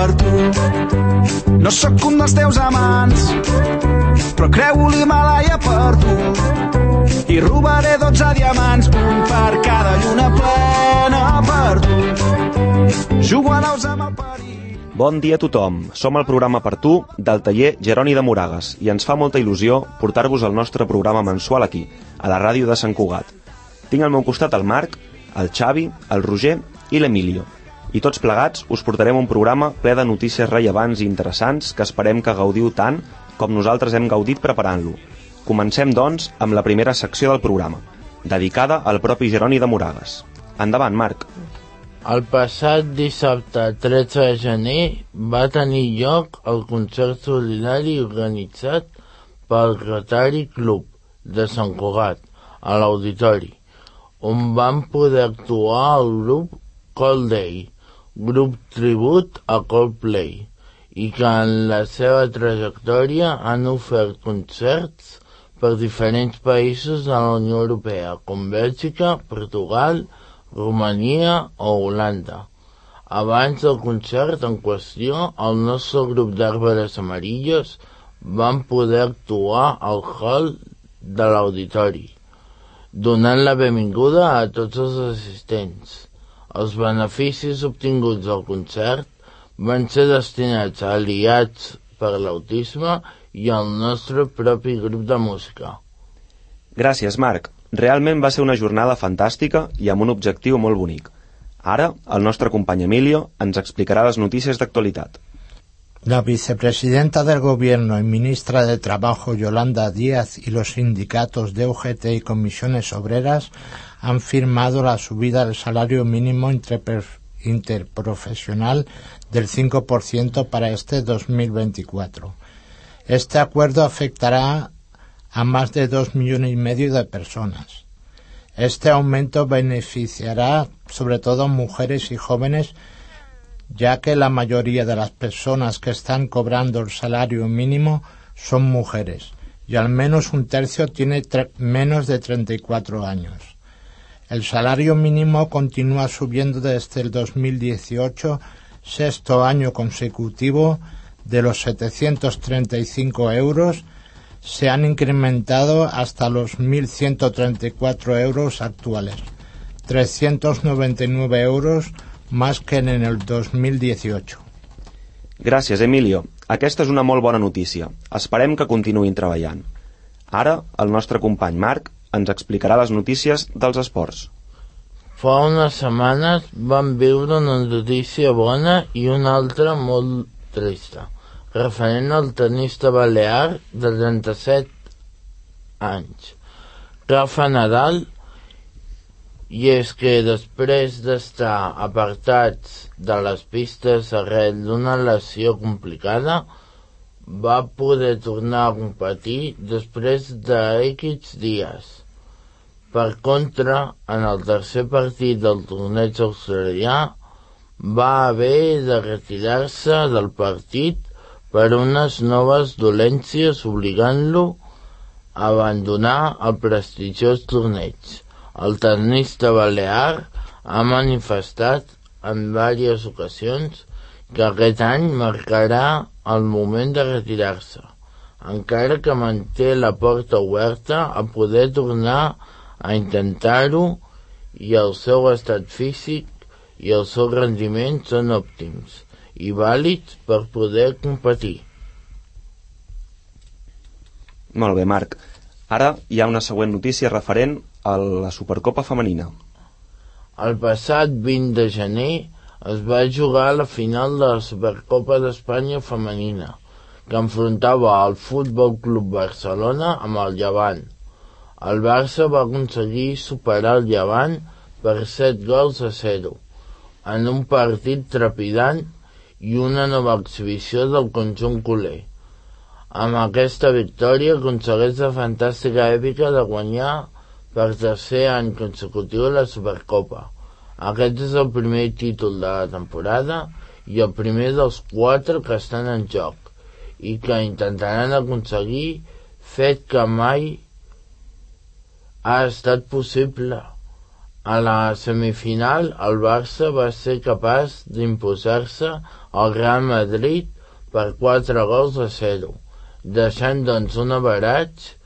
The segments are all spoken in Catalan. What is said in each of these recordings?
per tu. No sóc un dels teus amants, però creu l'Himalaya per tu. I robaré 12 diamants, un per cada lluna plena per tu. Jugo a naus amb el perill. Bon dia a tothom. Som el programa per tu del taller Geroni de Moragues i ens fa molta il·lusió portar-vos el nostre programa mensual aquí, a la ràdio de Sant Cugat. Tinc al meu costat el Marc, el Xavi, el Roger i l'Emilio. I tots plegats us portarem un programa ple de notícies rellevants i interessants que esperem que gaudiu tant com nosaltres hem gaudit preparant-lo. Comencem, doncs, amb la primera secció del programa, dedicada al propi Geroni de Moragues. Endavant, Marc. El passat dissabte 13 de gener va tenir lloc el concert solidari organitzat pel Rotary Club de Sant Cugat a l'Auditori, on van poder actuar el grup Cold Day, grup tribut a Coldplay, i que en la seva trajectòria han ofert concerts per diferents països de la Unió Europea, com Bèlgica, Portugal, Romania o Holanda. Abans del concert en qüestió, el nostre grup d'àrberes amarillos van poder actuar al hall de l'auditori, donant la benvinguda a tots els assistents. Els beneficis obtinguts del concert van ser destinats a aliats per l'autisme i al nostre propi grup de música. Gràcies, Marc. Realment va ser una jornada fantàstica i amb un objectiu molt bonic. Ara, el nostre company Emilio ens explicarà les notícies d'actualitat. La vicepresidenta del Gobierno y ministra de Trabajo, Yolanda Díaz, y los sindicatos de UGT y comisiones obreras han firmado la subida del salario mínimo interprofesional del 5% para este 2024. Este acuerdo afectará a más de dos millones y medio de personas. Este aumento beneficiará sobre todo mujeres y jóvenes ya que la mayoría de las personas que están cobrando el salario mínimo son mujeres y al menos un tercio tiene menos de 34 años. El salario mínimo continúa subiendo desde el 2018, sexto año consecutivo, de los 735 euros se han incrementado hasta los 1.134 euros actuales, 399 euros más que en el 2018. Gràcies, Emilio. Aquesta és una molt bona notícia. Esperem que continuïn treballant. Ara, el nostre company Marc ens explicarà les notícies dels esports. Fa unes setmanes vam viure una notícia bona i una altra molt trista, referent al tenista balear de 37 anys. Rafa Nadal i és que després d'estar apartats de les pistes arrel d'una lesió complicada, va poder tornar a competir després de dies. Per contra, en el tercer partit del torneig australià, va haver de retirar-se del partit per unes noves dolències obligant-lo a abandonar el prestigiós torneig. El tennista balear ha manifestat en diverses ocasions que aquest any marcarà el moment de retirar-se, encara que manté la porta oberta a poder tornar a intentar-ho i el seu estat físic i el seu rendiment són òptims i vàlids per poder competir. Molt bé, Marc. Ara hi ha una següent notícia referent a la Supercopa Femenina. El passat 20 de gener es va jugar la final de la Supercopa d'Espanya Femenina, que enfrontava el Futbol Club Barcelona amb el Llevant. El Barça va aconseguir superar el Llevant per 7 gols a 0, en un partit trepidant i una nova exhibició del conjunt culer. Amb aquesta victòria aconsegueix la fantàstica èpica de guanyar per tercer any consecutiu la Supercopa. Aquest és el primer títol de la temporada i el primer dels quatre que estan en joc i que intentaran aconseguir fet que mai ha estat possible A la semifinal, el Barça va ser capaç d'imposar-se al Real Madrid per 4 gols a 0, deixant doncs un average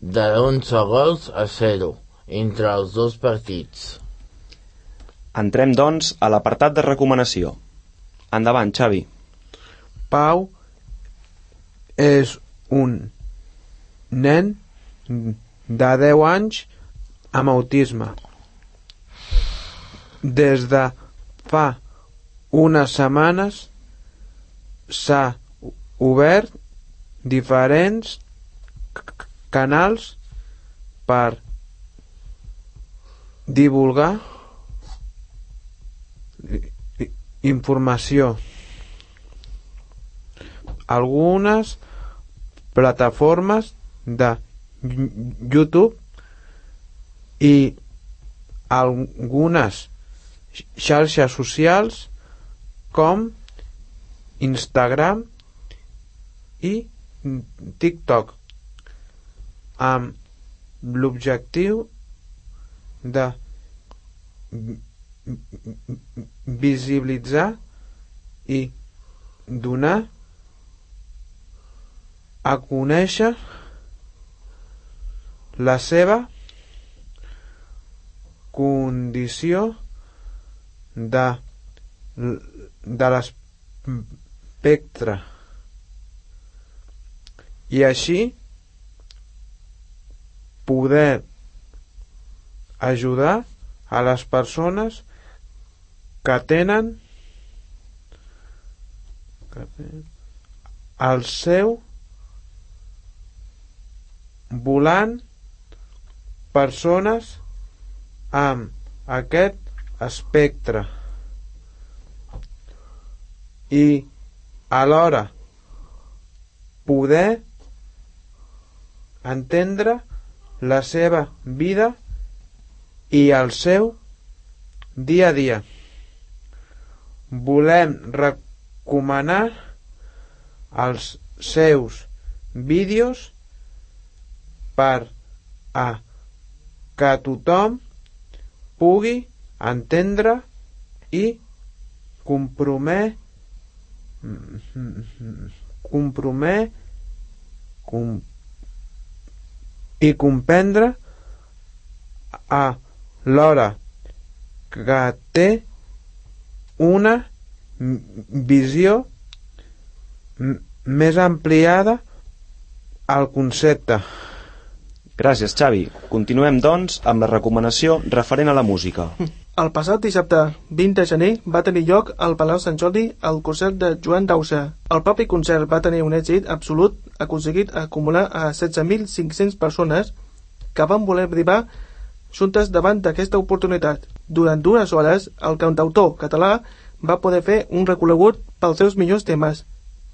de 11 gols a 0 entre els dos partits. Entrem, doncs, a l'apartat de recomanació. Endavant, Xavi. Pau és un nen de 10 anys amb autisme. Des de fa unes setmanes s'ha obert diferents canals per divulgar informació. Algunes plataformes de YouTube i algunes xarxes socials com Instagram i TikTok amb l'objectiu de visibilitzar i donar a conèixer la seva condició de, de l'espectre. I així poder ajudar a les persones que tenen el seu volant persones amb aquest espectre i alhora poder entendre la seva vida i el seu dia a dia. Volem recomanar els seus vídeos per a que tothom pugui entendre i compromet compromet com, i comprendre a l'hora que té una visió més ampliada al concepte. Gràcies, Xavi. Continuem, doncs, amb la recomanació referent a la música. El passat dissabte 20 de gener va tenir lloc al Palau Sant Jordi el concert de Joan Dausa. El propi concert va tenir un èxit absolut aconseguit acumular a 16.500 persones que van voler arribar juntes davant d'aquesta oportunitat. Durant dues hores, el cantautor català va poder fer un recorregut pels seus millors temes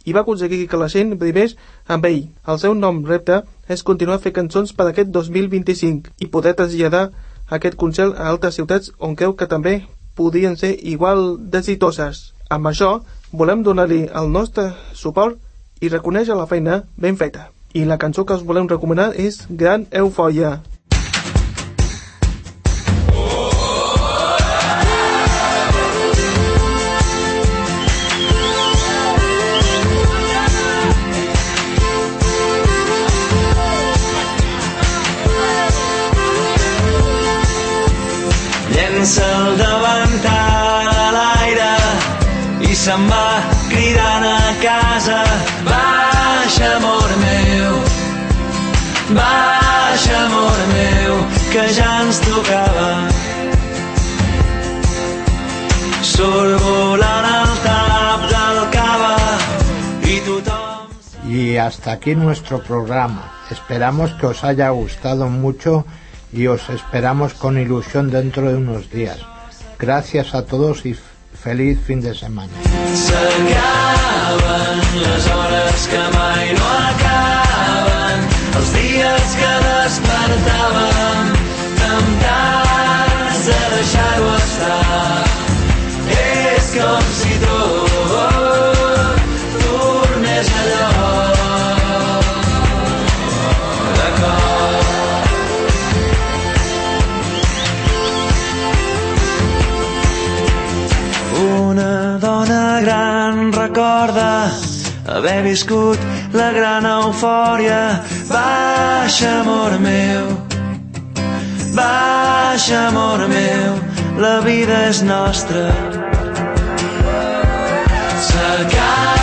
i va aconseguir que la gent vivés amb ell. El seu nom repte és continuar a fer cançons per aquest 2025 i poder traslladar aquest concert a altres ciutats on creu que també podien ser igual desitoses. Amb això, volem donar-li el nostre suport i reconèixer la feina ben feta. I la cançó que us volem recomanar és Gran Eufòria, Y hasta aquí nuestro programa. Esperamos que os haya gustado mucho y os esperamos con ilusión dentro de unos días. Gracias a todos y feliz fin de semana. Haver viscut la gran eufòria. Baixa, amor meu, baixa, amor meu, la vida és nostra. S'acaba